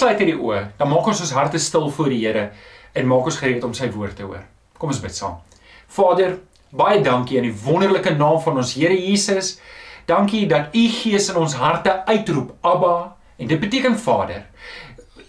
sluit hierdie oë, dan maak ons ons harte stil voor die Here en maak ons gereed om sy woord te hoor. Kom ons bid saam. Vader, baie dankie in die wonderlike naam van ons Here Jesus. Dankie dat U Gees in ons harte uitroep, Abba, en dit beteken Vader.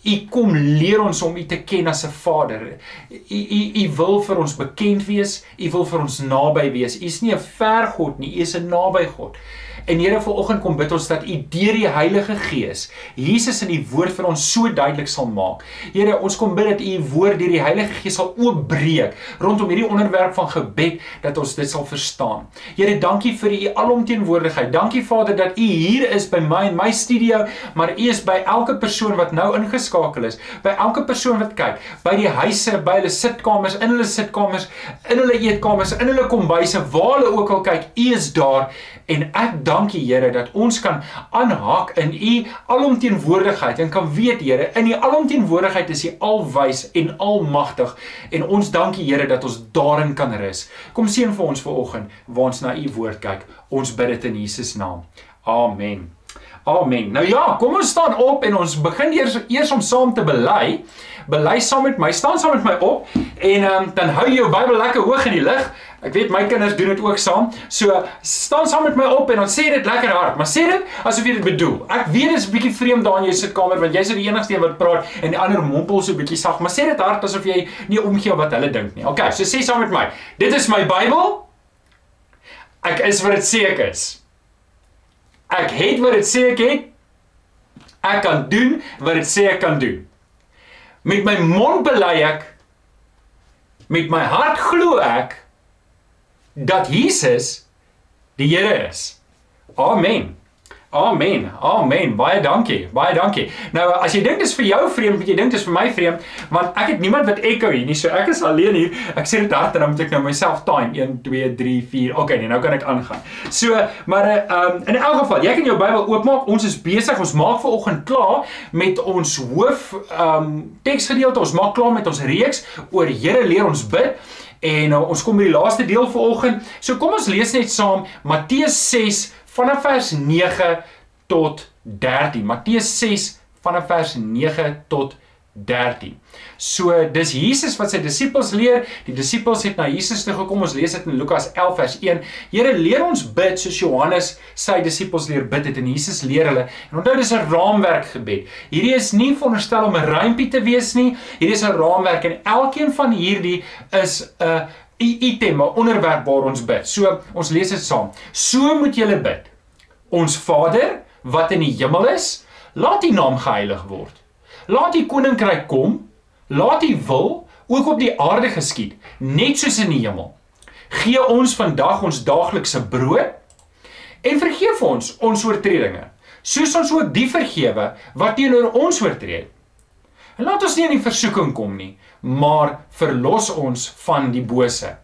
U kom leer ons om U te ken as 'n Vader. U U U wil vir ons bekend wees, U wil vir ons naby wees. U is nie 'n ver God nie, U is 'n naby God. En Here, vanoggend kom bid ons dat U deur die Heilige Gees Jesus in die woord vir ons so duidelik sal maak. Here, ons kom bid dat U woord deur die Heilige Gees sal oopbreek rondom hierdie onderwerp van gebed dat ons dit sal verstaan. Here, dankie vir U alomteenwoordigheid. Dankie Vader dat U hier is by my in my studio, maar U is by elke persoon wat nou ingeskakel is, by elke persoon wat kyk, by die huise, by hulle sitkamers, in hulle sitkamers, in hulle eetkamers, in hulle kombuise, waar hulle ook al kyk, U is daar en ek dankie Here dat ons kan aanhaak in u alomteenwoordigheid en kan weet Here in u alomteenwoordigheid is u alwys en almagtig en ons dankie Here dat ons daarin kan rus. Kom seën vir ons vanoggend waar ons na u woord kyk. Ons bid dit in Jesus naam. Amen. Amen. Nou ja, kom ons staan op en ons begin eers eers om saam te bely. Bely saam met my, staan saam met my op en um, dan hou jou Bybel lekker hoog in die lig. Ek weet my kinders doen dit ook saam. So staan saam met my op en dan sê dit lekker hard, maar sê dit asof jy dit bedoel. Ek weet dit is 'n bietjie vreemd daar in jou sitkamer want jy's die enigste een wat praat en die ander mompel so bietjie sag, maar sê dit hard asof jy nie omgee wat hulle dink nie. Okay, so sê saam met my. Dit is my Bybel. Ek is wat dit sê ek is. Ek het wat dit sê ek het. Ek kan doen wat dit sê ek kan doen. Met my mond bely ek met my hart glo ek dat Jesus die Here is. Amen. Amen. Amen. Baie dankie. Baie dankie. Nou as jy dink dit is vir jou vreemd, moet jy dink dit is vir my vreemd, want ek het niemand wat echo hier nie. So ek is alleen hier. Ek sê dit hard en dan moet ek nou myself time 1 2 3 4. Okay, nee, nou kan ek aangaan. So, maar ehm um, in elk geval, jy kan jou Bybel oopmaak. Ons is besig. Ons maak ver oggend klaar met ons hoof ehm um, teksgedeelte. Ons maak klaar met ons reeks oor Here leer ons bid. En uh, ons kom by die laaste deel vanoggend. So kom ons lees net saam Matteus 6 vanaf vers 9 tot 13. Matteus 6 vanaf vers 9 tot 13. So dis Jesus wat sy disippels leer. Die disippels het na Jesus toe gekom. Ons lees dit in Lukas 11 vers 1. Here leer ons bid soos Johannes sy disippels leer bid het en Jesus leer hulle. En onthou dis 'n raamwerk gebed. Hierdie is nie veronderstel om 'n rympie te wees nie. Hierdie is 'n raamwerk en elkeen van hierdie is 'n item, 'n onderwerp waar ons bid. So ons lees dit saam. So moet julle bid. Ons Vader wat in die hemel is, laat U naam geheilig word. Laat die koninkryk kom. Laat die wil ook op die aarde geskied, net soos in die hemel. Gee ons vandag ons daaglikse brood en vergeef ons ons oortredinge, soos ons ook die vergewe wat teenoor ons oortree. En laat ons nie in die versoeking kom nie, maar verlos ons van die bose.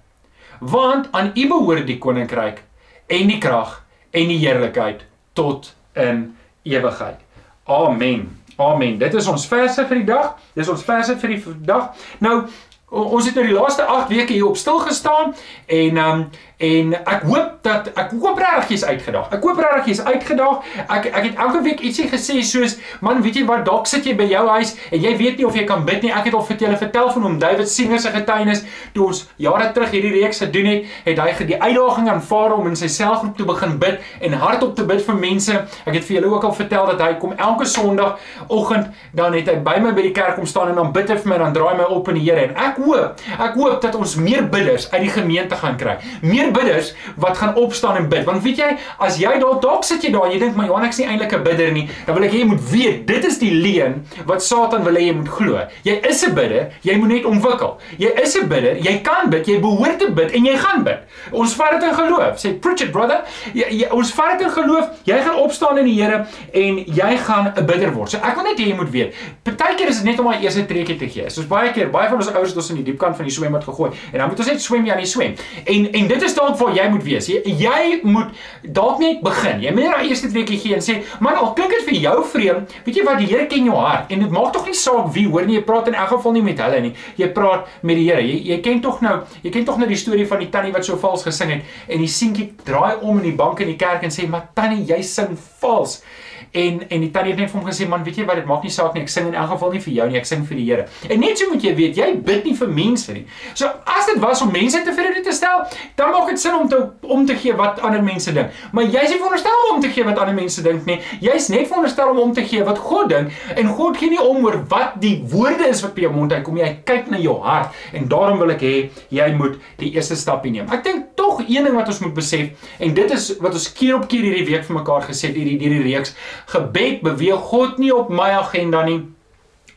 Want aan U behoort die koninkryk en die krag en die heerlikheid tot in ewigheid. Amen. Amen. Dit is ons verse vir die dag. Dis ons verse vir die dag. Nou ons het nou die laaste 8 weke hier op stil gestaan en um En ek hoop dat ek hoop regtig jy's uitgedaag. Ek hoop regtig jy's uitgedaag. Ek ek het elke week ietsie gesê soos man, weet jy wat, dalk sit jy by jou huis en jy weet nie of jy kan bid nie. Ek het al vir julle vertel van hom David Singer se getuienis toe ons jare terug hierdie reeks gedoen het, het hy die uitdaging aanvaar om in sy selgroep te begin bid en hardop te bid vir mense. Ek het vir julle ook al vertel dat hy kom elke Sondagoggend dan het hy by my by die kerk kom staan en dan bid hy vir my dan draai my op in die Here en ek hoop, ek hoop dat ons meer bidders uit die gemeente gaan kry. Meer meer bidders wat gaan opstaan en bid. Want weet jy, as jy dalk dalk sit jy daar en jy dink maar Johan ek's nie eintlik 'n bidder nie, dan wil ek hê jy moet weet, dit is die leuen wat Satan wil hê jy moet glo. Jy is 'n bidder, jy moet net ontwikkel. Jy is 'n bidder, jy kan bid, jy behoort te bid en jy gaan bid. Ons vat dit in geloof. Sê it brother. Jy, jy, ons vat dit in geloof. Jy gaan opstaan in die Here en jy gaan 'n bidder word. So ek wil net hê jy moet weet. Partykeer is dit net om daai eerste treukie te gee. Soos baie keer, baie van ons ouers het ons in die diep kant van die swembad gegooi en dan moet ons net swem ja in die swem. En en dit is dalk waar jy moet wees. Jy, jy moet dalk net begin. Jy moet net daai eerste weekie gee en sê, "Man, al klink dit vir jou vreemd, weet jy wat, die Here ken jou hart en dit maak tog nie saak wie hoor nie, jy praat in elk geval nie met hulle nie. Jy praat met die Here. Jy jy ken tog nou, jy ken tog nou die storie van die tannie wat so vals gesing het en die seentjie draai om in die bank in die kerk en sê, "Maar tannie, jy sing vals." en en die tannie het net vir hom gesê man weet jy wat dit maak nie saak nie ek sing in elk geval nie vir jou nie ek sing vir die Here en net so moet jy weet jy bid nie vir mense nie so as dit was om mense tevrede te stel dan maak dit sin om te om te gee wat ander mense dink. Maar jy's nie veronderstel om te gee wat ander mense dink nie. Jy's net veronderstel om om te gee wat God dink. En God gee nie om oor wat die woorde is wat by jou mond uitkom. Jy kyk na jou hart en daarom wil ek hê jy moet die eerste stapie neem. Ek dink tog een ding wat ons moet besef en dit is wat ons keer op keer hierdie week vir mekaar gesê het hierdie hierdie reeks. Gebed beweeg God nie op my agenda nie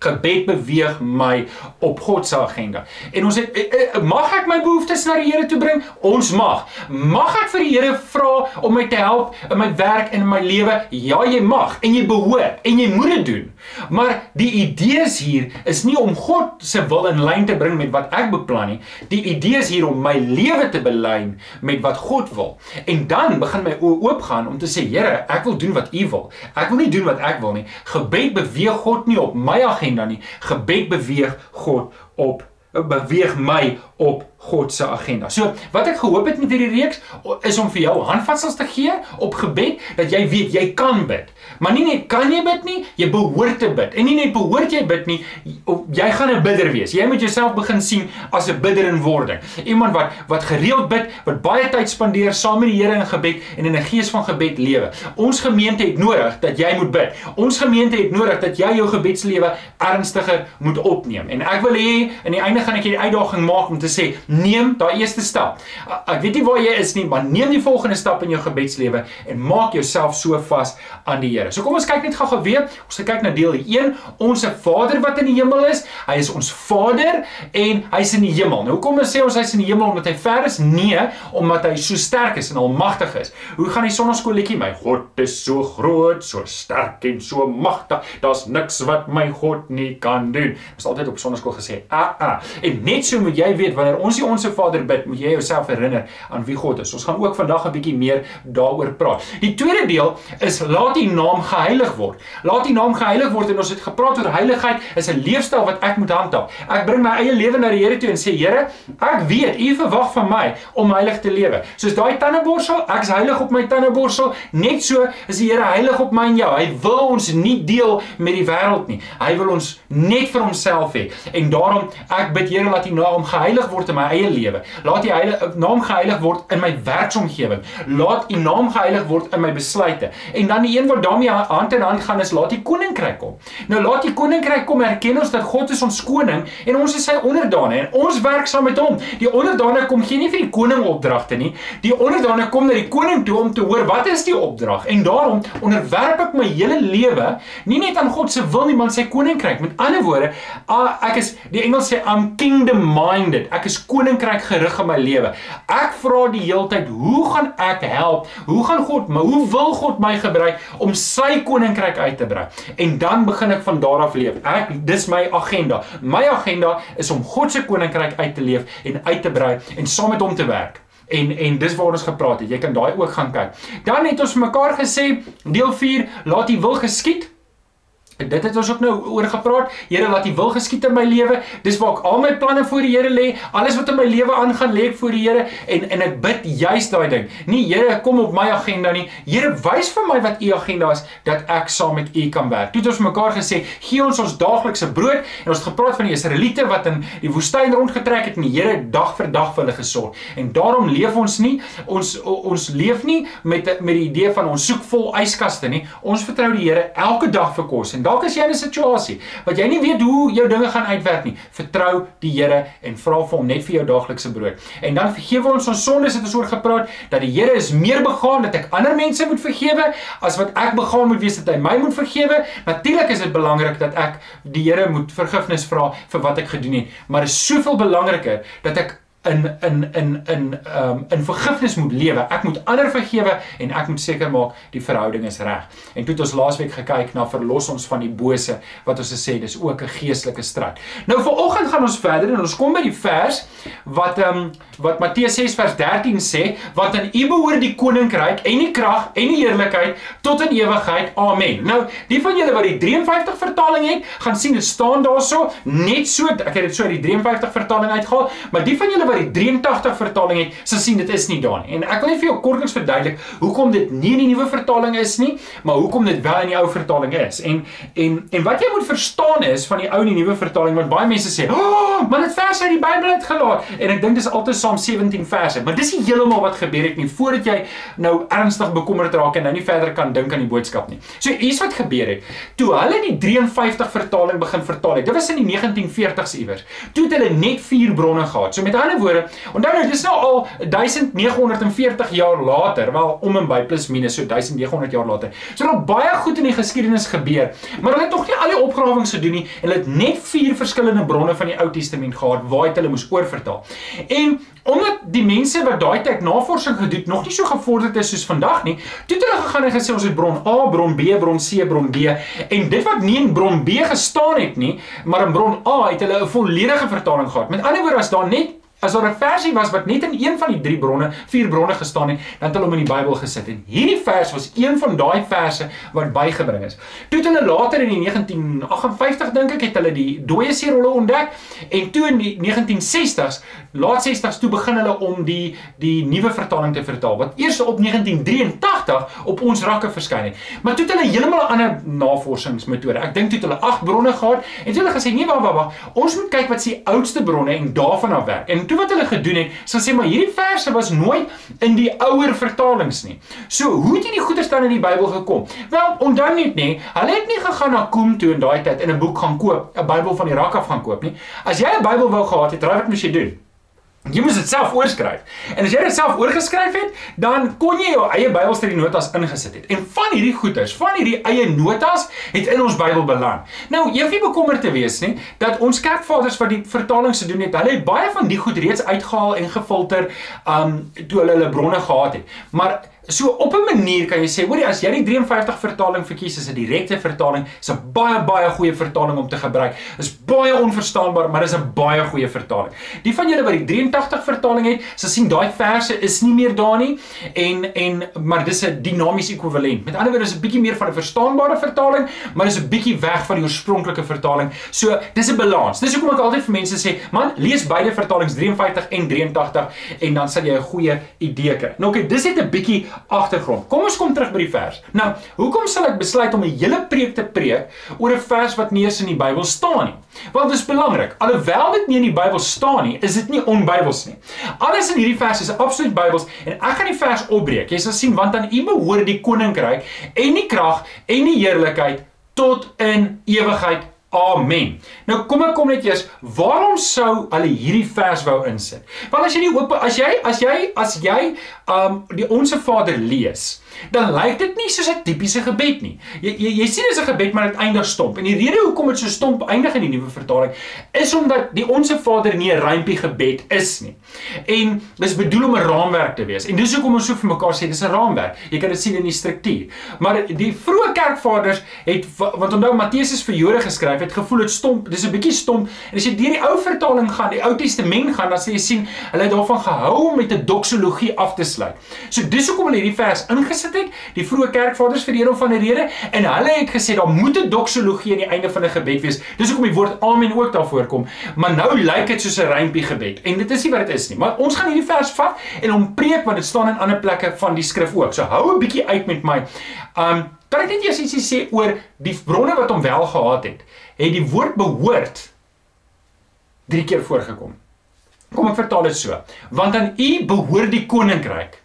gebed beweeg my op God se agenda. En ons het eh, eh, mag ek my behoeftes na die Here toe bring? Ons mag. Mag ek vir die Here vra om my te help in my werk en in my lewe? Ja, jy mag en jy behoort en jy moet dit doen. Maar die idee is hier is nie om God se wil in lyn te bring met wat ek beplan nie. Die idee is hier om my lewe te belyn met wat God wil. En dan begin my oë oopgaan om te sê, Here, ek wil doen wat U wil. Ek wil nie doen wat ek wil nie. Gebed beweeg God nie op my agenda agenda nie. Gebed beweeg God op beweeg my op God se agenda. So, wat ek gehoop het met hierdie reeks is om vir jou handvatsels te gee op gebed dat jy weet jy kan bid. Maar nie net kan jy bid nie, jy behoort te bid. En nie net behoort jy bid nie, jy gaan 'n bidder wees. Jy moet jouself begin sien as 'n bidder in wording. Iemand wat wat gereeld bid, wat baie tyd spandeer saam met die Here in gebed en in 'n gees van gebed lewe. Ons gemeente het nodig dat jy moet bid. Ons gemeente het nodig dat jy jou gebedslewe ernstiger moet opneem. En ek wil hê aan die einde gaan ek hierdie uitdaging maak om te sê neem daai eerste stap. Ek weet nie waar jy is nie, maar neem die volgende stap in jou gebedslewe en maak jouself so vas aan die Here. So kom ons kyk net gou-gou weer. Ons gaan kyk na deel 1. Ons Vader wat in die hemel is, hy is ons Vader en hy's in die hemel. Nou hoekom sê ons hy's in die hemel omdat hy ver is? Nee, omdat hy so sterk is en almagtig is. Hoe gaan die sonnaskoolletjie? My God is so groot, so sterk en so magtig. Daar's niks wat my God nie kan doen. Ons het altyd op sonnaskool gesê, "Ah ah." En net so moet jy weet wanneer ons die onsse Vader bid, moet jy jouself herinner aan wie God is. Ons gaan ook vandag 'n bietjie meer daaroor praat. Die tweede deel is laat die naam geheilig word. Laat die naam geheilig word en ons het gepraat oor heiligheid is 'n leefstyl wat ek moet handhaaf. Ek bring my eie lewe na die Here toe en sê Here, ek weet U verwag van my om heilig te lewe. Soos daai tandeborsel, ek's heilig op my tandeborsel, net so is die Here heilig op my en jou. Hy wil ons nie deel met die wêreld nie. Hy wil ons net vir homself hê. En daarom ek bid Here laat U naam geheilig word in my eie lewe. Laat U heilige naam geheilig word in my werksomgewing. Laat U naam geheilig word in my besluite. En dan die een wat daarmee hand in hand gaan is laat die koninkryk kom. Nou laat die koninkryk kom erken ons dat God is ons koning en ons is sy onderdane en ons werk saam met hom. Die onderdane kom gee nie vir die koning opdragte nie. Die onderdane kom na die koning toe om te hoor wat is die opdrag en daarom onderwerp ek my hele lewe nie net aan God se wil nie maar sy koninkryk. Met ander woorde, ek is die Engels sê I'm kingdom minded. Ek is koninkryk gerig in my lewe. Ek vra die heeltyd, hoe gaan ek help? Hoe gaan God my, hoe wil God my gebruik om sy koninkryk uit te brei? En dan begin ek van daar af leef. Ek dis my agenda. My agenda is om God se koninkryk uit te leef en uit te brei en saam met hom te werk. En en dis waar ons gepraat het. Jy kan daai ook gaan kyk. Dan het ons mekaar gesê deel 4, laat die wil geskied. Dit het ons ook nou oor gepraat. Here, laat U wil geskied in my lewe. Dis waar ek al my planne voor die Here lê. Alles wat in my lewe aangaan, lê ek voor die Here en en ek bid juist daai ding. Nie Here, kom op my agenda nie. Here, wys vir my wat U agenda is dat ek saam met U kan werk. Toe het ons mekaar gesê, gee ons ons daaglikse brood en ons het gepraat van die Israeliete wat in die woestyn rondgetrek het en die Here dag vir dag vir hulle gesorg. En daarom leef ons nie ons ons leef nie met met die idee van ons soek vol yskaste nie. Ons vertrou die Here elke dag vir kos en Dalk is jy in 'n situasie wat jy nie weet hoe jou dinge gaan uitwerk nie. Vertrou die Here en vra vir hom net vir jou daaglikse brood. En dan vergewe ons ons sondes het ons oor gepraat dat die Here is meer begaan dat ek ander mense moet vergewe as wat ek begaan moet wees dat hy my moet vergewe. Natuurlik is dit belangrik dat ek die Here moet vergifnis vra vir wat ek gedoen het, maar is soveel belangriker dat ek in in in in ehm um, in vergifnis moet lewe. Ek moet ander vergewe en ek moet seker maak die verhouding is reg. En toe het ons laasweek gekyk na verlos ons van die bose wat ons gesê dis ook 'n geestelike stryd. Nou viroggend gaan ons verder en ons kom by die vers wat ehm um, wat Matteus 6 vers 13 sê, want aan U behoort die koninkryk en die krag en die heerlikheid tot in ewigheid. Amen. Nou, die van julle wat die 53 vertaling het, gaan sien dit staan daarso net so, ek het dit so uit die 53 vertaling uitgehaal, maar die van julle wat die 83 vertaling het, sal sien dit is nie daar nie. En ek wil net vir jou kortliks verduidelik hoekom dit nie in die nuwe vertaling is nie, maar hoekom dit wel in die ou vertaling is. En en en wat jy moet verstaan is van die ou en die nuwe vertaling want baie mense sê, "Ag, oh, maar dit vers uit die Bybel het gelaat." En ek dink dis altyd Psalm 17 verse, maar dis nie heeltemal wat gebeur het nie voordat jy nou ernstig bekommerd raak en nou nie verder kan dink aan die boodskap nie. So hier's wat gebeur het. Toe hulle die 53 vertaling begin vertaal het, dit was in die 1940s iewers. Toe het hulle net vier bronne gehad. So met ander woorde, onthou nou dis nou al 1940 jaar later, wel om en by plus minus so 1900 jaar later. So daar baie goed in die geskiedenis gebeur, maar hulle het nog nie al die opgrawings gedoen nie en hulle het net vier verskillende bronne van die Ou Testament gehad waar hulle moes oorvertaal. En omdat die mense wat daai tyd navorsing gedoen nog nie so gevorderd is soos vandag nie, toe het hulle gegaan en gesê ons het bron A, bron B, bron C, bron D en dit wat nie in bron B gestaan het nie, maar in bron A het hulle 'n volledige vertaling gehad. Met ander woorde as daar net As daar 'n versie was wat net in een van die drie bronne, vier bronne gestaan het, dan het hulle hom in die Bybel gesit. En hierdie vers was een van daai verse wat bygebring is. Toe het hulle later in die 1958 dink ek het hulle die dooie see rolle ontdek en toe in die 1960s, laat 60s toe begin hulle om die die nuwe vertaling te vertaal wat eers op 1983 op ons rakke verskyn het. Maar toe het hulle heeltemal 'n ander navorsingsmetode. Ek dink toe het hulle agt bronne gehad en toe hulle gesê nee, wag, wag, wag. Ons moet kyk wat se die oudste bronne en daarvan af werk. En toe wat hulle gedoen het, sal sê maar hierdie verse was nooit in die ouer vertalings nie. So, hoe het hierdie goeie staan in die Bybel gekom? Wel, onthou net nê, hulle het nie gegaan na Koem toe in daai tyd in 'n boek gaan koop, 'n Bybel van die rak af gaan koop nie. As jy 'n Bybel wou gehad het, raai wat moet jy doen? Jy moet dit self oorskryf. En as jy dit self oorgeskryf het, dan kon jy jou eie Bybelstudie notas ingesit het. En van hierdie goeters, van hierdie eie notas het in ons Bybel beland. Nou, jy hoef nie bekommerd te wees nie dat ons kerkvaders wat die vertalings gedoen het, hulle het baie van die goed reeds uitgehaal en gefilter um toe hulle hulle bronne gehad het. Maar So op 'n manier kan jy sê, hoorie, as jy die 53 vertaling verkies as 'n direkte vertaling, is 'n baie baie goeie vertaling om te gebruik. Is baie onverstaanbaar, maar is 'n baie goeie vertaling. Die van julle wat die 83 vertaling het, sal sien daai verse is nie meer daar nie en en maar dis 'n dinamiese ekwivalent. Met ander woorde is 'n bietjie meer van 'n verstaanbare vertaling, maar is 'n bietjie weg van die oorspronklike vertaling. So, dis 'n balans. Dis hoekom ek altyd vir mense sê, man, lees beide vertalings 53 en 83 en dan sal jy 'n goeie idee kry. Nou oké, okay, dis net 'n bietjie agtergrond. Kom ons kom terug by die vers. Nou, hoekom sal ek besluit om 'n hele preek te preek oor 'n vers wat nie eens in die Bybel staan nie? Want dit is belangrik. Alhoewel dit nie in die Bybel staan nie, is dit nie onbybels nie. Alles in hierdie vers is absoluut Bybels en ek gaan die vers opbreek. Jy sal sien want aan U behoort die koninkryk en die krag en die heerlikheid tot in ewigheid. Amen. Nou kom ek kom net eers, waarom sou hulle hierdie vers wou insit? Want as jy nie oop as jy as jy as jy um die onsse Vader lees, dan lyk dit nie soos 'n tipiese gebed nie. Jy jy, jy sien dit is 'n gebed maar dit eindig stomp. En die rede hoekom dit so stomp eindig in die nuwe vertaling is omdat die onsse Vader nie 'n rympie gebed is nie. En dis bedoel om 'n raamwerk te wees. En dis hoekom ons so vir mekaar sê dis 'n raamwerk. Jy kan dit sien in die struktuur. Maar die vroeë kerkvaders het want onthou Matteus is vir Jode geskryf, het gevoel dit stomp. Dis 'n bietjie stomp. En as jy deur die ou vertaling gaan, die Ou Testament gaan, dan sê jy sien hulle het daarvan gehou om met 'n doxologie af te sluit. So dis hoekom hulle hierdie vers ingesit gesit het, die vroeë kerkvaders vir die een of ander rede en hulle het gesê daar moet 'n doxologie aan die einde van 'n gebed wees. Dis hoekom die woord amen ook daar voorkom. Maar nou lyk dit soos 'n rympie gebed en dit is nie wat dit is nie. Maar ons gaan hierdie vers vat en hom preek want dit staan in ander plekke van die skrif ook. So hou 'n bietjie uit met my. Um kan ek net eers ietsie sê oor die bronne wat hom wel gehad het. Het die woord behoort drie keer voorgekom. Kom ek vertaal dit so. Want aan u behoort die koninkryk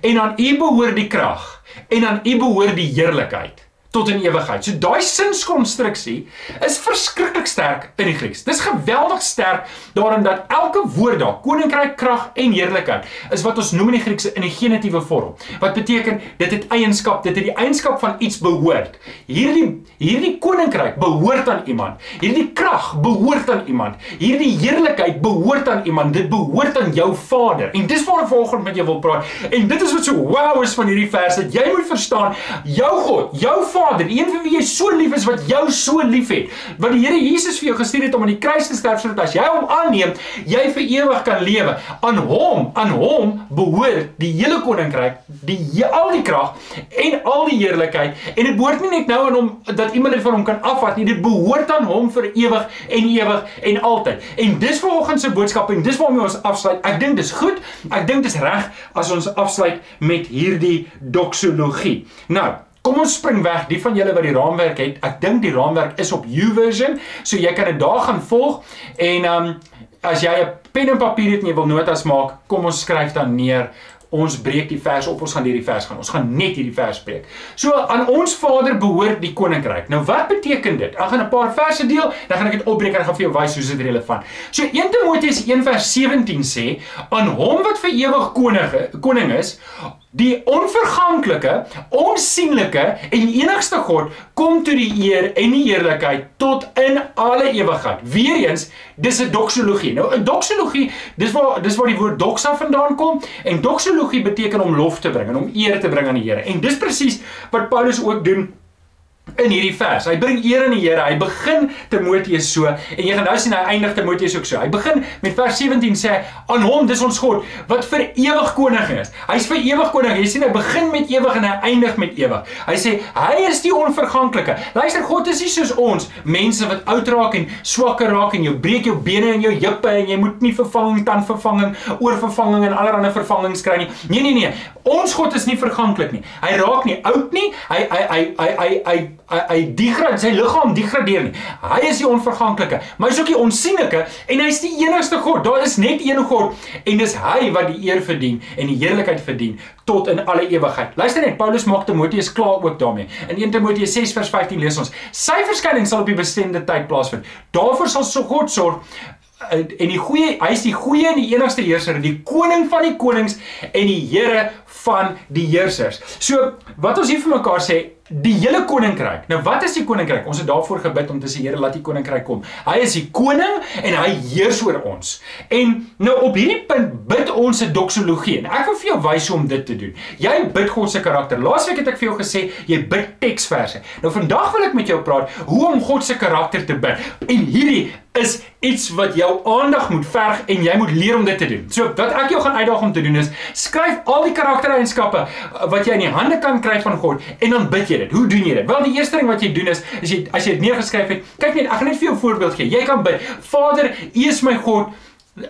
en aan U behoort die krag en aan U behoort die heerlikheid tot in ewigheid. So daai sinskonstruksie is verskriklik sterk in die Grieks. Dis geweldig sterk daarin dat elke woord daar, koninkryk, krag en heerlikheid, is wat ons noem in die Griekse in die genitiewe vorm. Wat beteken dit het eienskap, dit het die eienskap van iets behoort. Hierdie hierdie koninkryk behoort aan iemand. Hierdie krag behoort aan iemand. Hierdie heerlikheid behoort aan iemand. Dit behoort aan jou Vader. En dis waar ek vanoggend met jou wil praat. En dit is wat so wow is van hierdie vers dat jy moet verstaan, jou God, jou Vader Vader, die een vir wie jy so lief is wat jou so liefhet, wat die Here Jesus vir jou gestuur het om aan die kruis te sterf sodat as jy hom aanneem, jy vir ewig kan lewe. Aan hom, aan hom behoort die hele koninkryk, die al die krag en al die heerlikheid en dit behoort nie net nou aan hom dat iemand dit van hom kan afvat nie, dit behoort aan hom vir ewig en ewig en altyd. En dis vanoggend se boodskap en dis waarmee ons afsluit. Ek dink dis goed. Ek dink dis reg as ons afsluit met hierdie doxologie. Nou, Kom ons spring weg, die van julle wat die raamwerk het. Ek dink die raamwerk is op YouVersion, so jy kan dit daar gaan volg en ehm um, as jy 'n pen en papier het en jy wil notas maak, kom ons skryf dan neer ons breek die vers op, ons gaan hierdie vers gaan. Ons gaan net hierdie vers breek. So aan ons Vader behoort die koninkryk. Nou wat beteken dit? Ek gaan 'n paar verse deel, dan gaan ek dit opbreek en gaan vir jou wys hoe dit relevant. So 1 Timoteus 1:17 sê, aan hom wat vir ewig koning koning is, Die onverganklike, onsigbare en enigste God kom toe die eer en die heerlikheid tot in alle ewigheid. Weereens, dis 'n doxologie. Nou 'n doxologie, dis waar dis waar die woord doxa vandaan kom en doxologie beteken om lof te bring en om eer te bring aan die Here. En dis presies wat Paulus ook doen in hierdie vers. Hy bring eer aan die Here. Hy begin Timoteus so en jy gaan nou sien hy eindig Timoteus ook so. Hy begin met vers 17 sê aan hom dis ons God wat vir ewig koning is. Hy's vir ewig koning. Jy sien hy begin met ewig en hy eindig met ewig. Hy sê hy is die onverganklike. Luister God is nie soos ons mense wat oud raak en swakker raak en jou breek jou bene en jou heupe en jy moet nie vervanging tandvervanging, oorvervanging en allerlei vervangings kry nie. Nee nee nee. Ons God is nie verganklik nie. Hy raak nie oud nie. Hy hy hy hy hy, hy hy degradeer sy liggaam degradeer nie. Hy is die onverganklike, maar hy is ook die onsigbare en hy is die enigste God. Daar is net een God en dis hy wat die eer verdien en die heerlikheid verdien tot in alle ewigheid. Luister net, Paulus maak Timoteus klaar ook daarmee. In 1 Timoteus 6 vers 15 lees ons: Sy verskyning sal op die bestemde tyd plaasvind. Daarvoor sal so God sorg eh, en die goeie hy is die goeie en die enigste heerser die koning van die konings en die Here van die heersers. So wat ons hier vir mekaar sê die hele koninkryk. Nou wat is die koninkryk? Ons het daarvoor gebid om te sê Here laat die koninkryk kom. Hy is die koning en hy heers oor ons. En nou op hierdie punt bid ons 'n doxologie. En ek wil vir jou wys hoe om dit te doen. Jy bid God se karakter. Laasweek het ek vir jou gesê jy bid teksverse. Nou vandag wil ek met jou praat hoe om God se karakter te bid. En hierdie is iets wat jou aandag moet verg en jy moet leer om dit te doen. So wat ek jou gaan uitdaag om te doen is skryf al die karaktereienskappe wat jy in die hande kan kry van God en dan bid jy dit? Hoe doen jy dit? Wel die eerste ding wat jy doen is as jy as jy dit neergeskryf het, kyk net, ek gaan net vir jou 'n voorbeeld gee. Jy kan bid: Vader, U is my God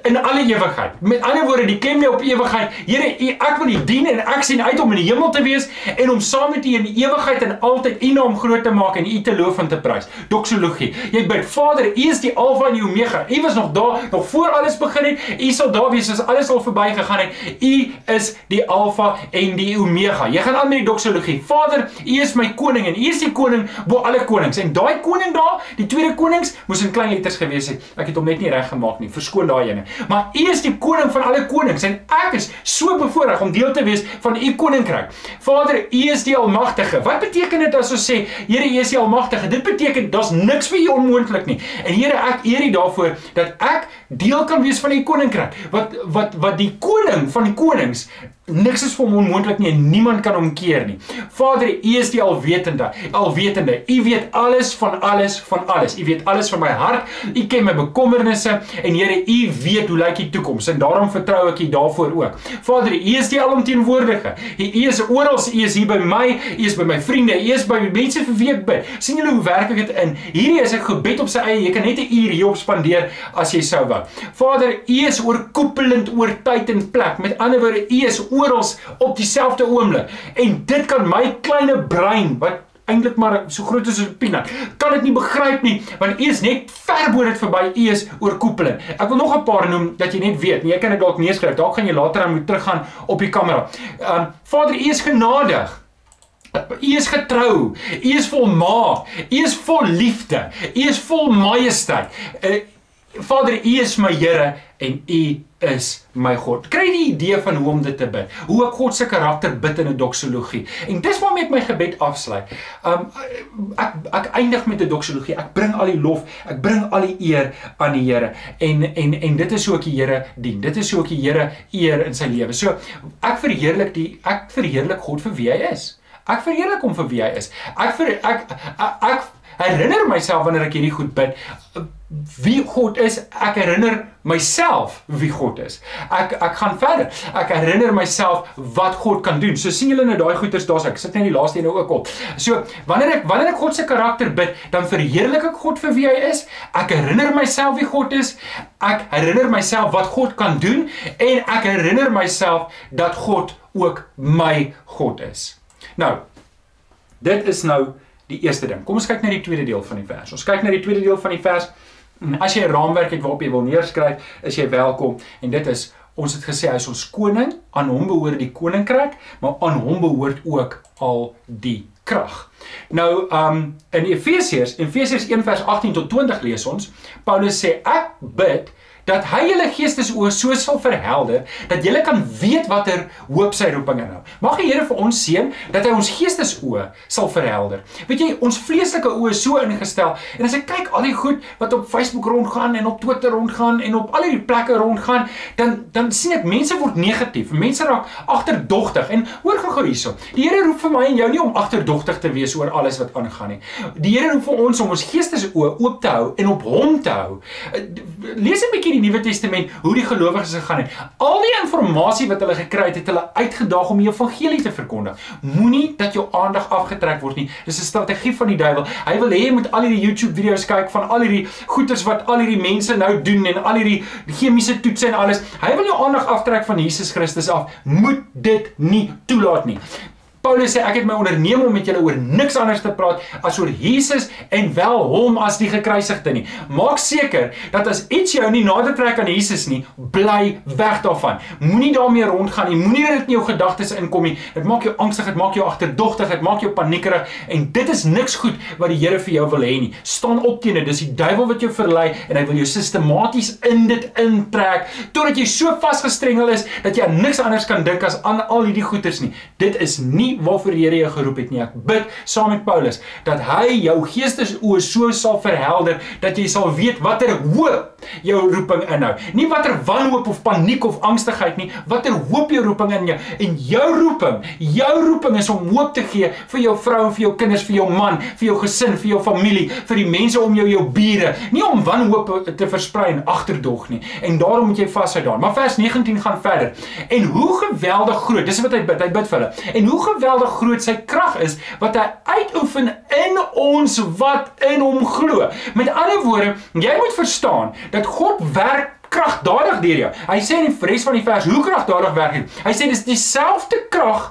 in alle ewigheid. Met ander woorde, die ken my op ewigheid. Here, ek wil U dien en ek sien uit om in die hemel te wees en om saam met U in ewigheid en altyd U naam groot te maak en U te loof en te prys. Doxologie. Jy bid, Vader, U is die Alfa en die Omega. U was nog daar nog voor alles begin het. U sal daar wees as alles al verby gegaan het. U is die Alfa en die Omega. Jy gaan aan met die doxologie. Vader, U is my koning en U is die koning bo alle konings. En daai koning daar, die tweede konings, moes in klein letters gewees het. Ek het hom net nie reg gemaak nie. Verskoon daai ene. Maar U is die koning van alle konings en ek is so bevoorreg om deel te wees van U koninkryk. Vader, U is die almagtige. Wat beteken dit as ons sê, Here, U is die almagtige? Dit beteken daar's niks vir U onmoontlik nie. En Here, ek eer U daarvoor dat ek deel kan wees van U koninkryk. Wat wat wat die koning van die konings Niks is vir hom onmoontlik nie en niemand kan hom keer nie. Vader, U is die alwetende, alwetende. U weet alles van alles van alles. U weet alles van my hart. U ken my bekommernisse en Here, U weet hoe lyk die toekoms en daarom vertrou ek U daarvoor ook. Vader, U is die alomteenwoordige. U is oral, U is hier by my, U is by my vriende, U is by mense vir wie ek bid. sien julle hoe werk ek dit in? Hierdie is 'n gebed op sy eie. Jy kan net 'n uur hierop spandeer as jy sou wou. Vader, U is oorkoepelend oor tyd en plek. Met ander woorde, U is oral op dieselfde oomblik. En dit kan my kleine brein wat eintlik maar so groot as 'n peanut. Kan dit nie begryp nie, want U is net ver bo dit verby. U is oorkoepelend. Ek wil nog 'n paar noem dat jy net weet. Nee, jy kan dit dalk neerskryf. Dalk gaan jy later aan moet teruggaan op die kamera. Um Vader, U is genadig. U is getrou. U is volmaak. U is vol liefde. U is vol majesteit. Uh, Vader, U is my Here en U is my God. Kry die idee van hoe om dit te bid. Hoe ek God se karakter bid in 'n doxologie. En dis waarmee ek my gebed afsluit. Um ek ek eindig met 'n doxologie. Ek bring al die lof, ek bring al die eer aan die Here. En en en dit is hoe ek die Here dien. Dit is hoe ek die Here eer in sy lewe. So ek verheerlik die ek verheerlik God vir wie hy is. Ek verheerlik hom vir wie hy is. Ek vir ek ek, ek herinner myself wanneer ek hierdie goed bid wie God is. Ek herinner myself wie God is. Ek ek gaan verder. Ek herinner myself wat God kan doen. So sien julle nou daai goeters daar's ek sit net die laaste een nou ook op. So wanneer ek wanneer ek God se karakter bid, dan verheerlik ek God vir wie hy is. Ek herinner myself wie God is. Ek herinner myself wat God kan doen en ek herinner myself dat God ook my God is. Nou dit is nou die eerste ding. Kom ons kyk na die tweede deel van die vers. Ons kyk na die tweede deel van die vers. As jy 'n raamwerk het waarop jy wil neerskryf, is jy welkom en dit is ons het gesê hy is ons koning, aan hom behoort die koninkryk, maar aan hom behoort ook al die krag. Nou, um in Efesiërs, Efesiërs 1:18 tot 20 lees ons, Paulus sê ek bid dat hy julle geestesoë so sal verhelder dat julle kan weet watter hoop sy roeping inhou. Mag die Here vir ons seën dat hy ons geestesoë sal verhelder. Weet jy, ons vleeslike oë is so ingestel en as ek kyk al die goed wat op Facebook rondgaan en op Twitter rondgaan en op al hierdie plekke rondgaan, dan dan sien ek mense word negatief. Mense raak agterdogtig en hoor gou hierso. Die Here roep vir my en jou nie om agterdogtig te wees oor alles wat aangaan nie. Die Here roep vir ons om ons geestesoë oop te hou en op hom te hou. Lees 'n bietjie die Nuwe Testament hoe die gelowiges gegaan het. Al die inligting wat hulle gekry het, het hulle uitgedaag om die evangelie te verkondig. Moenie dat jou aandag afgetrek word nie. Dis 'n strategie van die duiwel. Hy wil hê jy moet al hierdie YouTube video's kyk van al hierdie goeters wat al hierdie mense nou doen en al hierdie chemiese toetse en alles. Hy wil jou aandag aftrek van Jesus Christus af. Moet dit nie toelaat nie. Paulus sê ek het my onderneem om met julle oor niks anders te praat as oor Jesus en wel hom as die gekruisigde nie. Maak seker dat as iets jou nie nader trek aan Jesus nie, bly weg daarvan. Moenie daarmee rondgaan nie. Moenie dit in jou gedagtes inkom nie. Dit maak jou angstig, dit maak jou agterdogtig, dit maak jou paniekerig en dit is niks goed wat die Here vir jou wil hê nie. Staan op teen dit. Dis die duiwel wat jou verlei en hy wil jou sistematies in dit intrek totdat jy so vasgestrengel is dat jy aan niks anders kan dink as aan al hierdie goeters nie. Dit is nie nie waarvoor die Here jou geroep het nie. Ek bid saam met Paulus dat hy jou geestesoë so sal verhelder dat jy sal weet watter hoop jou roeping inhou. Nie watter wanhoop of paniek of angstigheid nie, watter hoop jou roeping in jou. En jou roeping, jou roeping is om hoop te gee vir jou vrou en vir jou kinders, vir jou man, vir jou gesin, vir jou familie, vir die mense om jou, jou bure. Nie om wanhoop te versprei en agterdog nie. En daarom moet jy vashou daar. Maar vers 19 gaan verder. En hoe geweldig groot, dis wat hy bid, hy bid vir hulle. En hoe geweldig groot sy krag is wat hy uitoefen in ons wat in hom glo. Met ander woorde, jy moet verstaan dat God werk kragdadig deur jou. Hy sê in die res van die vers hoe kragdadig werk hy. Hy sê dis dieselfde krag,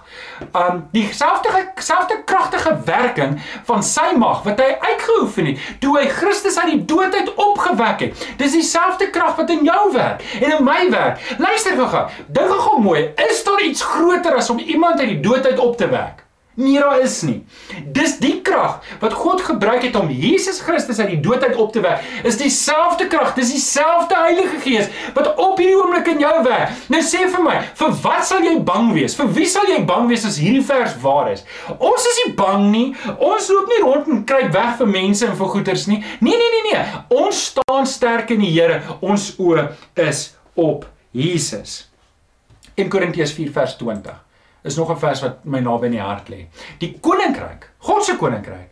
um dieselfde selfde kragtige werking van sy mag wat hy uitgeoefen het toe hy Christus uit die dood uit opgewek het. Dis dieselfde krag wat in jou werk en in my werk. Luister gou-gou. Dink gou mooi, is daar iets groter as om iemand uit die dood uit op te wek? Nie daar is nie. Dis die krag wat God gebruik het om Jesus Christus uit die dood uit op te wek. Is dieselfde krag, dis dieselfde Heilige Gees wat op hierdie oomblik in jou werk. Nou sê vir my, vir wat sal jy bang wees? Vir wie sal jy bang wees as hierdie vers waar is? Ons is nie bang nie. Ons loop nie rond en kruip weg vir mense en vir goederes nie. Nee, nee, nee, nee. Ons staan sterk in die Here. Ons oë is op Jesus. In Korintiërs 4 vers 20 is nog 'n vers wat my naby in die hart lê. Die koninkryk, God se koninkryk,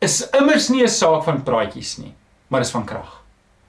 is immers nie 'n saak van praatjies nie, maar is van krag.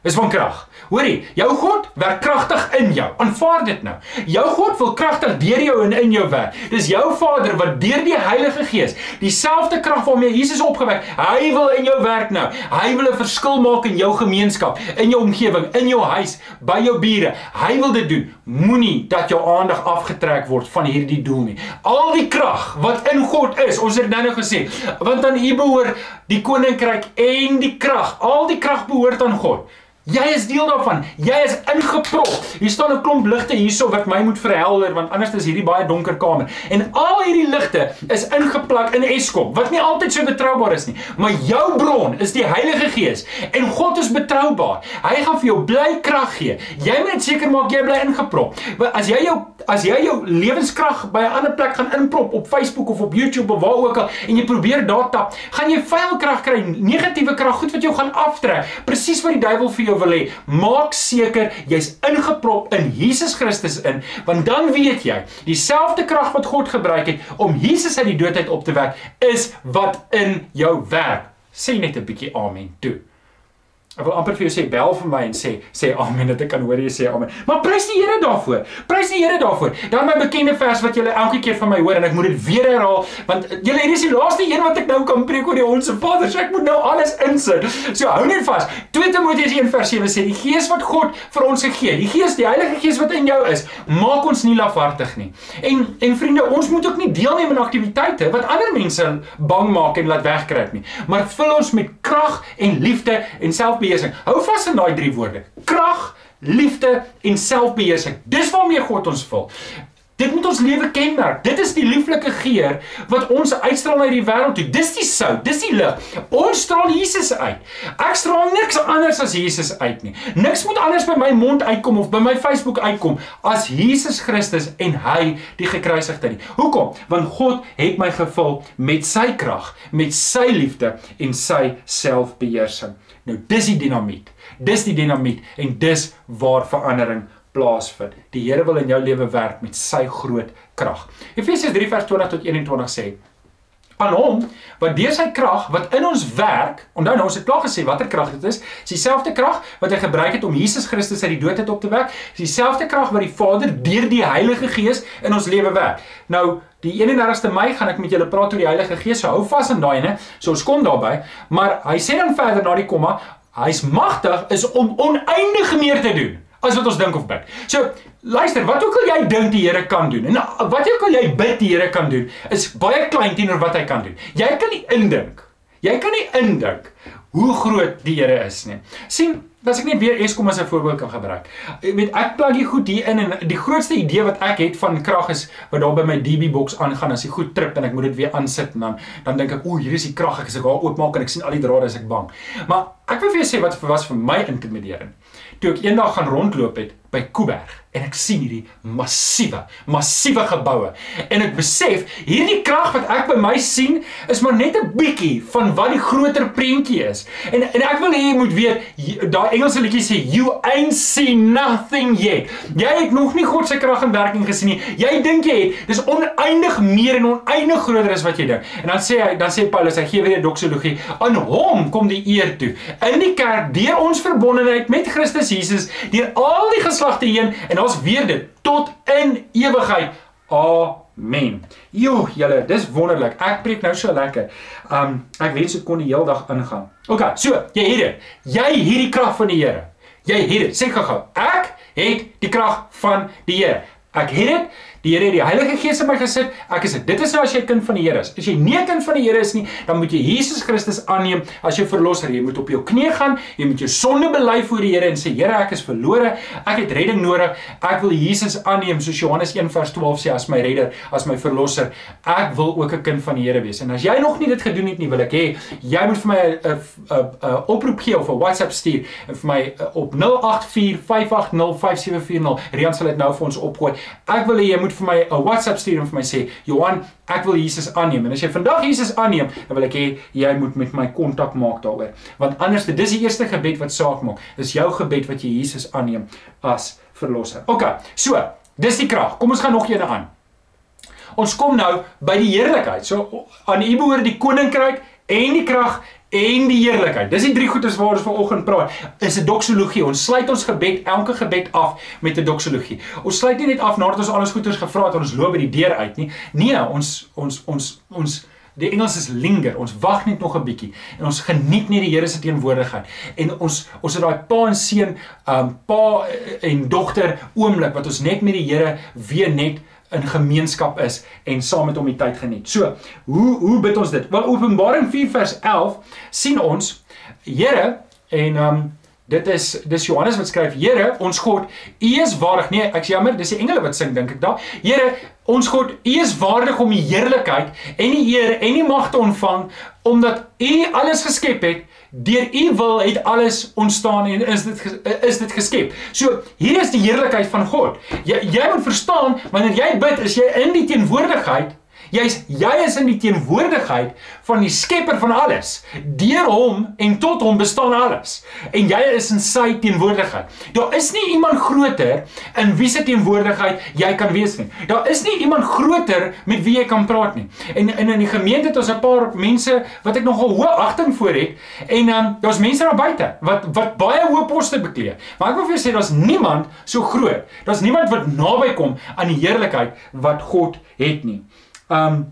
Is van krag. Hoorie, jou God werk kragtig in jou. Aanvaar dit nou. Jou God wil kragtig deur jou en in jou werk. Dis jou Vader wat deur die Heilige Gees, dieselfde krag waarmee Jesus opgewek, hy wil in jou werk nou. Hy wil 'n verskil maak in jou gemeenskap, in jou omgewing, in jou huis, by jou bure. Hy wil dit doen. Moenie dat jou aandag afgetrek word van hierdie doel nie. Al die krag wat in God is, ons het nou nou gesê, want aan U behoort die koninkryk en die krag. Al die krag behoort aan God. Jy is deel daarvan. Jy is ingeprop. Hier staan 'n klomp ligte hierso wat my moet verhelder want anders is hierdie baie donker kamer. En al hierdie ligte is ingeplak in Eskom wat nie altyd so betroubaar is nie. Maar jou bron is die Heilige Gees en God is betroubaar. Hy gaan vir jou bly krag gee. Jy moet seker maak jy bly ingeprop. As jy jou as jy jou lewenskrag by 'n ander plek gaan inprop op Facebook of op YouTube of waar ook al en jy probeer daar tap, gaan jy vuil krag kry, negatiewe krag, goed wat jou gaan aftrek. Presies wat die duiwel vir jou wil hê, maak seker jy's ingeprop in Jesus Christus in, want dan weet jy, dieselfde krag wat God gebruik het om Jesus uit die dood uit op te wek, is wat in jou werk. Sê net 'n bietjie amen toe. Ek wil amper vir jou sê bel vir my en sê sê amen dat ek kan hoor jy sê amen. Maar prys die Here daarvoor. Prys die Here daarvoor. Dan my bekende vers wat julle elke keer van my hoor en ek moet dit weer herhaal want julle hier is die laaste een wat ek nou kan preek oor die onsse Vader. So ek moet nou alles insit. So hou net vas. 2 Timoteus 1:7 sê die Gees wat God vir ons gegee, die Gees, die Heilige Gees wat in jou is, maak ons nie lafhartig nie. En en vriende, ons moet ook nie deelneem aan aktiwiteite wat ander mense bang maak en laat wegkruip nie. Maar vul ons met krag en liefde en self selfbeheersing. Hou vas aan daai drie woorde. Krag, liefde en selfbeheersing. Dis waarmee God ons vul. Dit moet ons lewe kenmerk. Dit is die lieflike geur wat ons uitstraal na die wêreld toe. Dis die sout, dis die lig. Ons straal Jesus uit. Ek straal niks anders as Jesus uit nie. Niks moet anders by my mond uitkom of by my Facebook uitkom as Jesus Christus en hy die gekruisigde nie. Hoekom? Want God het my gevul met sy krag, met sy liefde en sy selfbeheersing. Nou dis die dinamiet. Dis die dinamiet en dis waar verandering plaasvind. Die Here wil in jou lewe werk met sy groot krag. Efesiërs 3 vers 20 tot 21 sê: "Aan hom wat deur sy krag wat in ons werk, onthou nou ons het klaar gesê watter krag dit is, is dieselfde krag wat hy gebruik het om Jesus Christus uit die dood uit op te wek, is dieselfde krag wat die Vader deur die Heilige Gees in ons lewe werk." Nou Die 31ste Mei gaan ek met julle praat oor die Heilige Gees. So hou vas aan daai ene. So ons kom daarby, maar hy sê dan verder na die komma, hy's magtig is om oneindig meer te doen as wat ons dink of bid. So luister, wat ook al jy dink die Here kan doen en wat ook al jy bid die Here kan doen, is baie klein teenoor wat hy kan doen. Jy kan nie indink. Jy kan nie indink hoe groot die Here is nie. sien As ek net weer Eskom as 'n voorbeeld kan gebruik. Ek weet ek plug hier goed hier in en die grootste idee wat ek het van krag is wat daar by my DB box aangaan as die goed trip en ek moet dit weer aansit en dan dan dink ek o, hier is die krag ek as ek haar oopmaak en ek sien al die drade as ek bang. Maar ek wil vir jou sê wat was vir my intimiderend. Toe ek eendag gaan rondloop het by Kuiberg en ek sien hierdie massiewe, massiewe geboue en ek besef hierdie krag wat ek by my sien is maar net 'n bietjie van wat die groter prentjie is. En en ek wil hê jy moet weet daai Engelse liedjie sê you ain't seen nothing yet. Jy het nog nie God se krag in werking gesien nie. Jy dink jy het. Dis oneindig meer en oneindig groter as wat jy dink. En dan sê hy dan sê Paulus hy gee weer 'n doxologie. Aan hom kom die eer toe. In die kerk deur ons verbondenheid met Christus Jesus, deur al die geslagte heen en ons weer dit tot in ewigheid. Amen. Jo, julle, dis wonderlik. Ek preek nou so lekker. Um ek wens ek kon die hele dag ingaan. OK, so, jy het dit. Jy het hierdie krag van die Here. Jy het dit. Sê gou-gou. Ek het die krag van die Here. Ek het dit. Die Here het die Heilige Gees in my gesit. Ek is dit. Is nou as jy 'n kind van die Here is. As jy nie 'n kind van die Here is nie, dan moet jy Jesus Christus aanneem as jou verlosser. Jy moet op jou knieë gaan, jy moet jou sonde bely voor die Here en sê Here, ek is verlore. Ek het redding nodig. Ek wil Jesus aanneem soos Johannes 1:12 sê as my redder, as my verlosser. Ek wil ook 'n kind van die Here wees. En as jy nog nie dit gedoen het nie, wil ek hê jy moet vir my 'n 'n 'n oproep gee of 'n WhatsApp stuur vir my op 0845805740. Rian sal dit nou vir ons opgooi. Ek wil hê jy moet moet vir my 'n WhatsApp stuur en vir my sê, "Johan, ek wil Jesus aanneem." En as jy vandag Jesus aanneem, dan wil ek hê jy moet met my kontak maak daaroor. Want anders dis die eerste gebed wat saak maak. Dis jou gebed wat jy Jesus aanneem as verlosser. OK. So, dis die krag. Kom ons gaan nog eene aan. Ons kom nou by die heerlikheid. So aan U behoort die koninkryk en die krag en die heerlikheid. Dis die drie goedes waaroor ons vanoggend praat. Is 'n doxologie. Ons sluit ons gebed, elke gebed af met 'n doxologie. Ons sluit nie net af nadat ons alles goeders gevra het en ons loop by die deur uit nie. Nee, ons ons ons ons die Engels is linger. Ons wag net nog 'n bietjie en ons geniet net die Here se teenwoordigheid. En ons ons het daai pa en seun, um pa en dogter oomblik wat ons net met die Here weer net in gemeenskap is en saam met hom die tyd geniet. So, hoe hoe bid ons dit? Wel Openbaring 4 vers 11 sien ons Here en um dit is dis Johannes wat skryf Here, ons God, U is waardig. Nee, ek sê jammer, dis die engele wat sing dink ek daar. Here, ons God, U is waardig om die heerlikheid en die eer en die mag te ontvang omdat U alles geskep het Deur u wil het alles ontstaan en is dit is dit geskep. So hier is die heerlikheid van God. Jy jy moet verstaan wanneer jy bid, is jy in die teenwoordigheid Jy's jy is in die teenwoordigheid van die Skepper van alles. Deur hom en tot hom bestaan alles. En jy is in sy teenwoordigheid. Daar is nie iemand groter in wie se teenwoordigheid jy kan wees nie. Daar is nie iemand groter met wie jy kan praat nie. En, en in die gemeente het ons 'n paar mense wat ek nogal hoë agting voor het en dan um, daar's mense daar buite wat wat baie hoë poste beklee. Maar ek wil vir jou sê daar's niemand so groot. Daar's niemand wat naby kom aan die heerlikheid wat God het nie. Um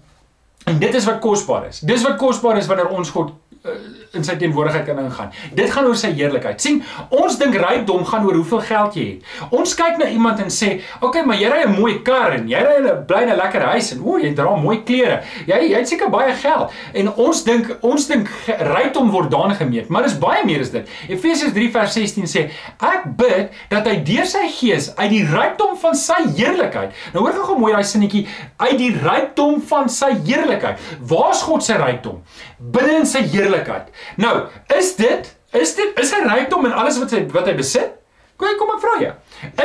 en dit is wat kosbaar is. Dis wat kosbaar is wanneer ons God uh, in sy teenwoordigheid kan ingaan. Dit gaan oor sy heerlikheid. sien, ons dink rykdom gaan oor hoeveel geld jy het. Ons kyk na iemand en sê, "Oké, okay, maar jy ry 'n mooi kar en jy ry 'n bly 'n lekker huis en o, jy dra mooi klere. Jy jy het seker baie geld." En ons dink ons dink rykdom word daarin gemeet, maar dis baie meer as dit. Efesiërs 3 vers 16 sê, "Ek bid dat hy deur sy gees uit die rykdom van sy heerlikheid." Nou hoor gou mooi daai sinnetjie, "uit die rykdom van sy heerlikheid." Waar's God se rykdom? Binne in sy heerlikheid. Nou, is dit is dit is 'n rykdom in alles wat hy wat hy besit? Kom kom ek vra jou.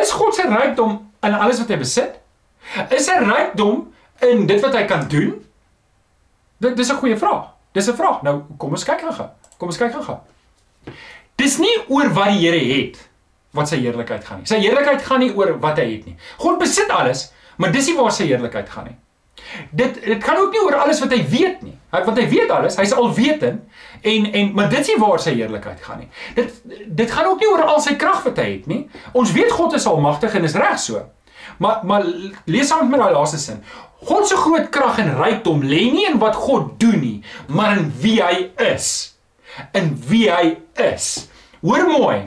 Is God se rykdom in alles wat hy besit? Is hy rykdom in dit wat hy kan doen? Dit dis 'n goeie vraag. Dis 'n vraag. Nou, kom ons kyk gou. Kom ons kyk gou. Dis nie oor wat die Here het wat sy heerlikheid gaan nie. Sy heerlikheid gaan nie oor wat hy het nie. God besit alles, maar dis nie waar sy heerlikheid gaan nie. Dit dit gaan ook nie oor alles wat hy weet nie. Hy want hy weet alles, hy's alwetend en en maar dit is nie waar sy heerlikheid gaan nie. Dit dit gaan ook nie oor al sy krag wat hy het nie. Ons weet God is almagtig en is reg so. Maar maar lees saam met my daai laaste sin. God se groot krag en rykdom lê nie in wat God doen nie, maar in wie hy is. In wie hy is. Hoor mooi.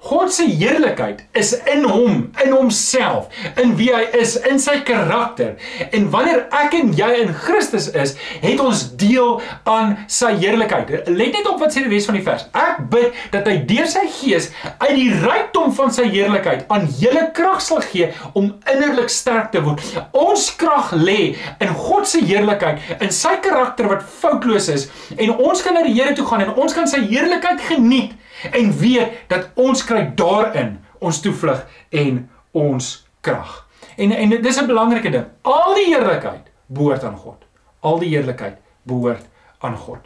God se heerlikheid is in hom, in homself, in wie hy is, in sy karakter. En wanneer ek en jy in Christus is, het ons deel aan sy heerlikheid. Let net op wat sê die res van die vers. Ek bid dat hy deur sy gees uit die rykdom van sy heerlikheid aan julle krag sal gee om innerlik sterk te word. Ons krag lê in God se heerlikheid, in sy karakter wat foutloos is en ons kan na die Here toe gaan en ons kan sy heerlikheid geniet en weet dat ons kry daarin ons toevlug en ons krag. En en dis 'n belangrike ding. Al die heerlikheid behoort aan God. Al die heerlikheid behoort aan God.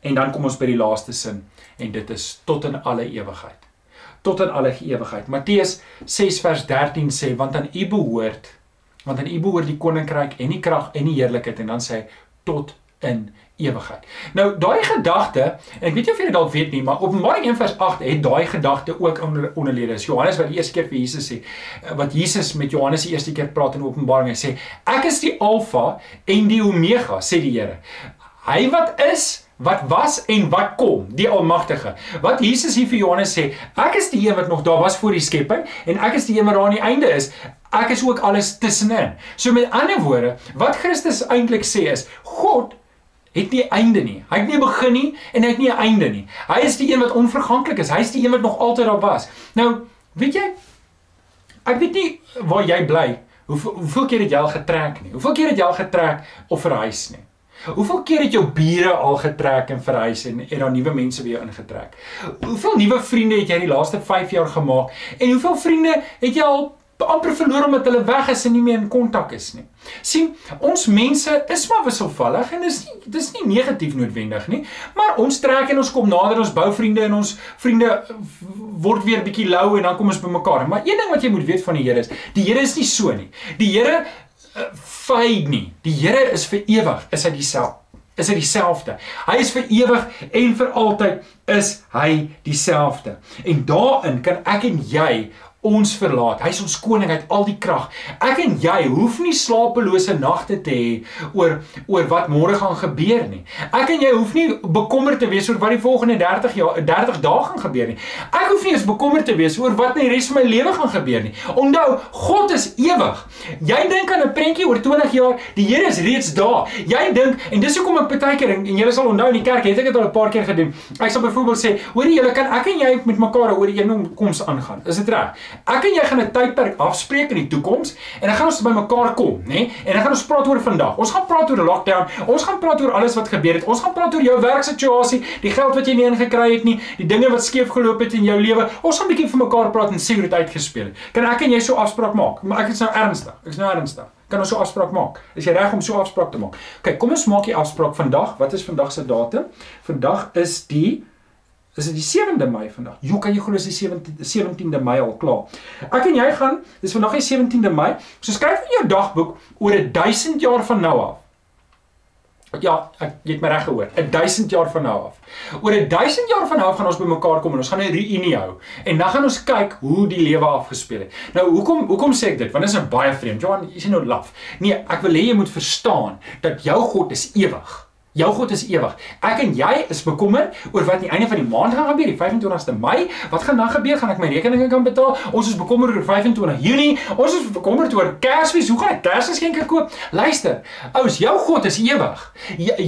En dan kom ons by die laaste sin en dit is tot in alle ewigheid. Tot in alle ewigheid. Matteus 6 vers 13 sê want aan U behoort want aan U behoort die koninkryk en die krag en die heerlikheid en dan sê hy tot in ewigheid. Nou daai gedagte, en ek weet nie of julle dalk weet nie, maar Openbaring 1 vers 8 het daai gedagte ook onder onderlede. Johannes wat die eerste keer vir Jesus sê, eh, wat Jesus met Johannes die eerste keer praat in Openbaring, hy sê, "Ek is die Alfa en die Omega," sê die Here. Hy wat is wat was en wat kom, die Almagtige. Wat Jesus hier vir Johannes sê, ek is die een wat nog daar was voor die skepping en ek is die een wat daar aan die einde is. Ek is ook alles tussenin. So met ander woorde, wat Christus eintlik sê is, God het nie einde nie. Hy het nie 'n begin nie en hy het nie 'n einde nie. Hy is die een wat onverganklik is. Hy is die een wat nog altyd daar was. Nou, weet jy ek weet nie waar jy bly. Hoeveel hoeveel keer het jy al getrek nie? Hoeveel keer het jy al getrek of verhuis nie? Hoeveel keer het jou bure al getrek en verhuis en en dan nuwe mense weer ingetrek? Hoeveel nuwe vriende het jy in die laaste 5 jaar gemaak? En hoeveel vriende het jy al amper verloor omdat hulle weg is en nie meer in kontak is nie. Sien, ons mense is maar wisselvallig en dis nie dis nie negatief noodwendig nie, maar ons trek en ons kom nader ons bou vriende en ons vriende word weer bietjie lou en dan kom ons bymekaar. Maar een ding wat jy moet weet van die Here is, die Here is nie so nie. Die Here uh, fade nie. Die Here is vir ewig, is hy dieselfde is hy dieselfde. Hy is vir ewig en vir altyd is hy dieselfde. En daarin kan ek en jy ons verlaat. Hy is ons koning, hy het al die krag. Ek en jy hoef nie slapelose nagte te hê oor oor wat môre gaan gebeur nie. Ek en jy hoef nie bekommerd te wees oor wat die volgende 30 jaar 30 dae gaan gebeur nie. Ek hoef nie eens bekommerd te wees oor wat in die res van my lewe gaan gebeur nie. Onthou, God is ewig. Jy dink aan 'n prentjie oor 20 jaar, die Here is reeds daar. Jy dink en dis hoekom ek baie keer en, julle sal onthou in die kerk het ek dit al 'n paar keer gedoen. Ek sal byvoorbeeld sê, hoorie julle kan ek en jy met mekaar oor een koms aangaan. Is dit reg? Ek en jy gaan 'n tydperk afspreek in die toekoms en dan gaan ons by mekaar kom, nê? Nee? En dan gaan ons praat oor vandag. Ons gaan praat oor lockdown. Ons gaan praat oor alles wat gebeur het. Ons gaan praat oor jou werksituasie, die geld wat jy nie ingekry het nie, die dinge wat skeef geloop het in jou lewe. Ons gaan 'n bietjie vir mekaar praat en sê hoe dit uitgespeel het. Kan ek en jy so afspraak maak? Maar ek is nou ernstig. Ek is nou ernstig. Kan ons so afspraak maak? Is jy reg om so afspraak te maak? OK, kom ons maak die afspraak vandag. Wat is vandag se datum? Vandag is die Dis die 7de Mei vandag. Jy kan jy glo dis die 17de 17de Mei al klaar. Ek en jy gaan, dis vandag die 17de Mei. So skryf in jou dagboek oor 1000 jaar van nou af. Ja, ek het my reg gehoor. 1000 jaar van nou af. Oor 1000 jaar van nou af gaan ons bymekaar kom en ons gaan 'n reunie hou. En dan gaan ons kyk hoe die lewe afgespeel het. Nou, hoekom hoekom sê ek dit? Want dit is 'n baie vreemd. Johan, jy sien nou laf. Nee, ek wil hê jy moet verstaan dat jou God is ewig. Jou God is ewig. Ek en jy is bekommerd oor wat aan die einde van die maand gaan gebeur, die 25ste Mei. Wat gaan dan gebeur? Gaan ek my rekeninge kan betaal? Ons is bekommerd oor 25 Junie. Ons is bekommerd oor Kersfees. Hoe gaan ek Kersgeskenke koop? Luister, ouers, jou God is ewig.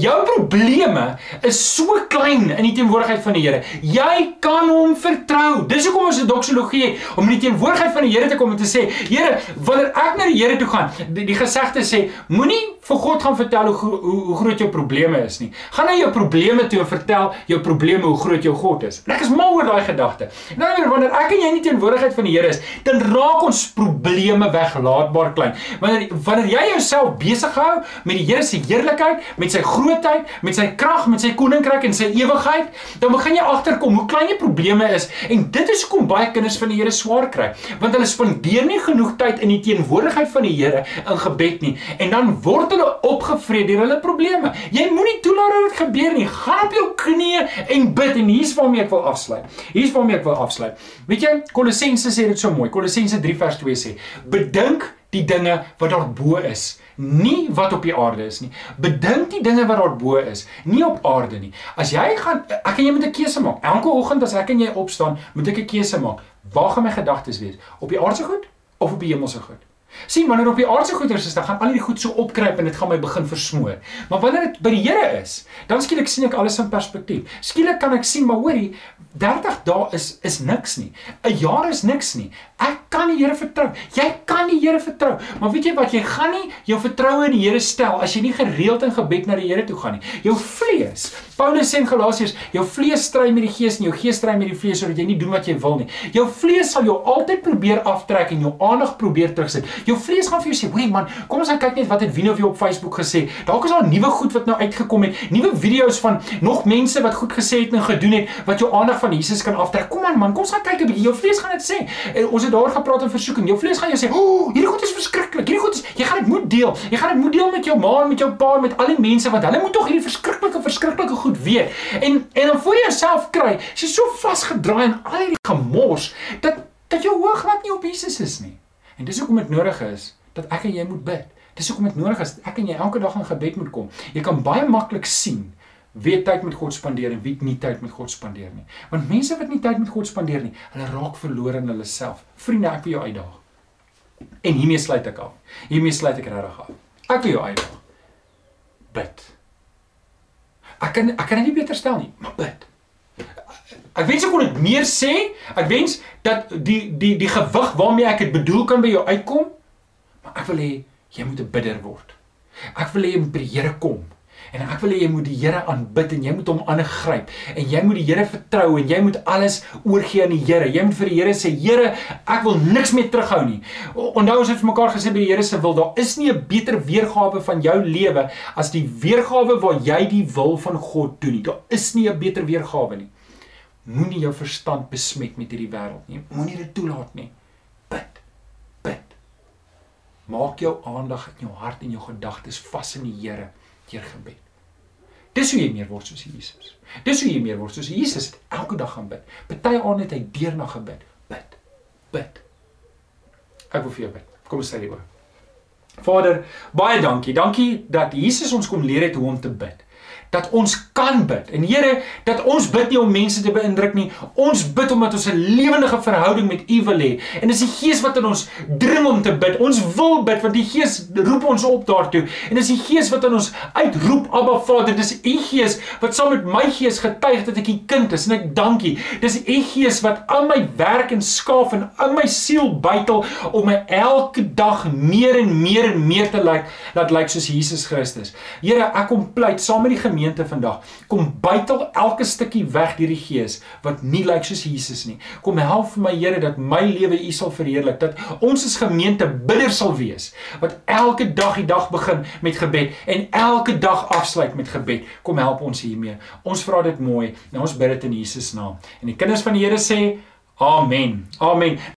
Jou probleme is so klein in die teenwoordigheid van die Here. Jy kan hom vertrou. Dis hoekom ons 'n doxologie om in die teenwoordigheid van die Here te kom en te sê, Here, wanneer ek na die Here toe gaan, die, die gesegde sê, moenie vir God gaan vertel hoe hoe, hoe groot jou probleme is nie. Gaan na jou probleme toe en vertel jou probleme hoe groot jou God is. Ek is mal oor daai gedagte. Nou wanneer ek en jy nie teenwoordigheid van die Here is, dan raak ons probleme weglaatbaar klein. Wanneer wanneer jy jouself besig hou met die Here se heerlikheid, met sy grootheid, met sy krag, met sy koninkryk en sy ewigheid, dan begin jy agterkom hoe klein jou probleme is en dit is hoekom baie kinders van die Here swaar kry, want hulle spandeer nie genoeg tyd in die teenwoordigheid van die Here in gebed nie en dan word hulle opgevreed deur hulle probleme. Jy moenie toelaat dat dit gebeur nie. Gaan op jou knieë en bid en hier's waarmee ek wil afsluit. Hier's waarmee ek wil afsluit. Weet jy, Kolossense sê dit so mooi. Kolossense 3 vers 2 sê: "Bedink die dinge wat daar bo is." nie wat op die aarde is nie. Bedink die dinge wat daar bo is, nie op aarde nie. As jy gaan ek en jy moet 'n keuse maak. Elke oggend as ek en jy opstaan, moet ek 'n keuse maak. Waar gaan my gedagtes wees? Op die aardse goed of op die hemelse goed? Sien wanneer op die aardse goederes is, dan gaan al hierdie goed so opkruip en dit gaan my begin versmoor. Maar wanneer dit by die Here is, dan skielik sien ek alles in perspektief. Skielik kan ek sien, maar hoorie, 30 dae is is niks nie. 'n Jaar is niks nie. Ek kan die Here vertrou. Jy kan die Here vertrou. Maar weet jy wat? Jy gaan nie jou vertroue in die Here stel as jy nie gereeld in gebed na die Here toe gaan nie. Jou vlees. Paulus sê in Galasiërs, jou vlees stry met die gees en jou gees stry met die vlees sodat jy nie doen wat jy wil nie. Jou vlees sal jou altyd probeer aftrek en jou aandag probeer terugsit. Jou vlees gaan vir jou sê, "Hoerie man, kom ons gaan kyk net wat het of jy op Facebook gesê. Dalk is daar nuwe goed wat nou uitgekom het, nuwe video's van nog mense wat goed gesê het en gedoen het wat jou aandag van Jesus kan aftrek. Kom aan man, kom ons gaan kyk 'n bietjie. Jou vlees gaan dit sê. En ons het daar gepraat in versoeking. Jou vlees gaan jou sê, "O, oh, hierdie goed is verskriklik. Hierdie goed is jy gaan dit moet deel. Jy gaan dit moet deel met jou ma en met jou pa en met al die mense want hulle moet tog hierdie verskriklike verskriklike goed weet." En en dan voor jy jouself kry, is jy so vasgedraai in al hierdie gemors dat dat jou oog glad nie op Jesus is nie. En dis hoekom dit nodig is dat ek en jy moet bid. Dis hoekom dit nodig is dat ek en jy elke dag in gebed moet kom. Jy kan baie maklik sien wie tyd met God spandeer en wie nie tyd met God spandeer nie. Want mense wat nie tyd met God spandeer nie, hulle raak verlore in hulle self. Vriende, ek wil jou uitdaag. En hiermee sluit ek af. Hiermee sluit ek regtig af. Ek wil jou uitdaag. Bid. Ek kan ek kan dit nie beter stel nie, maar bid. Ek wens ek kon dit meer sê. Ek wens dat die die die gewig waarmee ek dit bedoel kan by jou uitkom. Maar ek wil hê jy moet 'n bidder word. Ek wil hê jy moet by die Here kom. En ek wil hê jy moet die Here aanbid en jy moet hom aangryp en jy moet die Here vertrou en jy moet alles oorgee aan die Here. Jy moet vir die Here sê, Here, ek wil niks meer terughou nie. Onthou ons het vir mekaar gesê by die Here se wil, daar is nie 'n beter weergawe van jou lewe as die weergawe waar jy die wil van God doen nie. Daar is nie 'n beter weergawe nie. Moenie jou verstand besmet met hierdie wêreld nie. Moenie dit toelaat nie. Bid. Bid. Maak jou aandag in jou hart en jou gedagtes vas in die Here deur gebed. Dis hoe jy meer word soos Jesus. Dis hoe jy meer word soos Jesus elke dag gaan bid. Party aand het hy deur na gebid. Bid. Bid. Ek wil vir jou bid. Kom ons sê dit oor. Vader, baie dankie. Dankie dat Jesus ons kom leer het hoe om te bid dat ons kan bid. En Here, dat ons bid nie om mense te beïndruk nie. Ons bid omdat ons 'n lewendige verhouding met U wil hê. En dis die Gees wat in ons dring om te bid. Ons wil bid want die Gees roep ons op daartoe. En dis die Gees wat in ons uitroep, Abba Vader, dis U Gees wat saam met my gees getuig dat ek U kind is en ek dankie. Dis U Gees wat aan my werk en skaaf en in my siel bytel om my elke dag meer en meer en meer te lyk, laat lyk soos Jesus Christus. Here, ek kom pleit saam met die gemeente gemeente vandag. Kom buitel elke stukkie weg deur die Gees wat nie lyk soos Jesus nie. Kom help vir my Here dat my lewe U sal verheerlik, dat ons as gemeente bidders sal wees wat elke dag die dag begin met gebed en elke dag afsluit met gebed. Kom help ons hiermee. Ons vra dit mooi. Nou ons bid dit in Jesus naam. En die kinders van die Here sê Amen. Amen.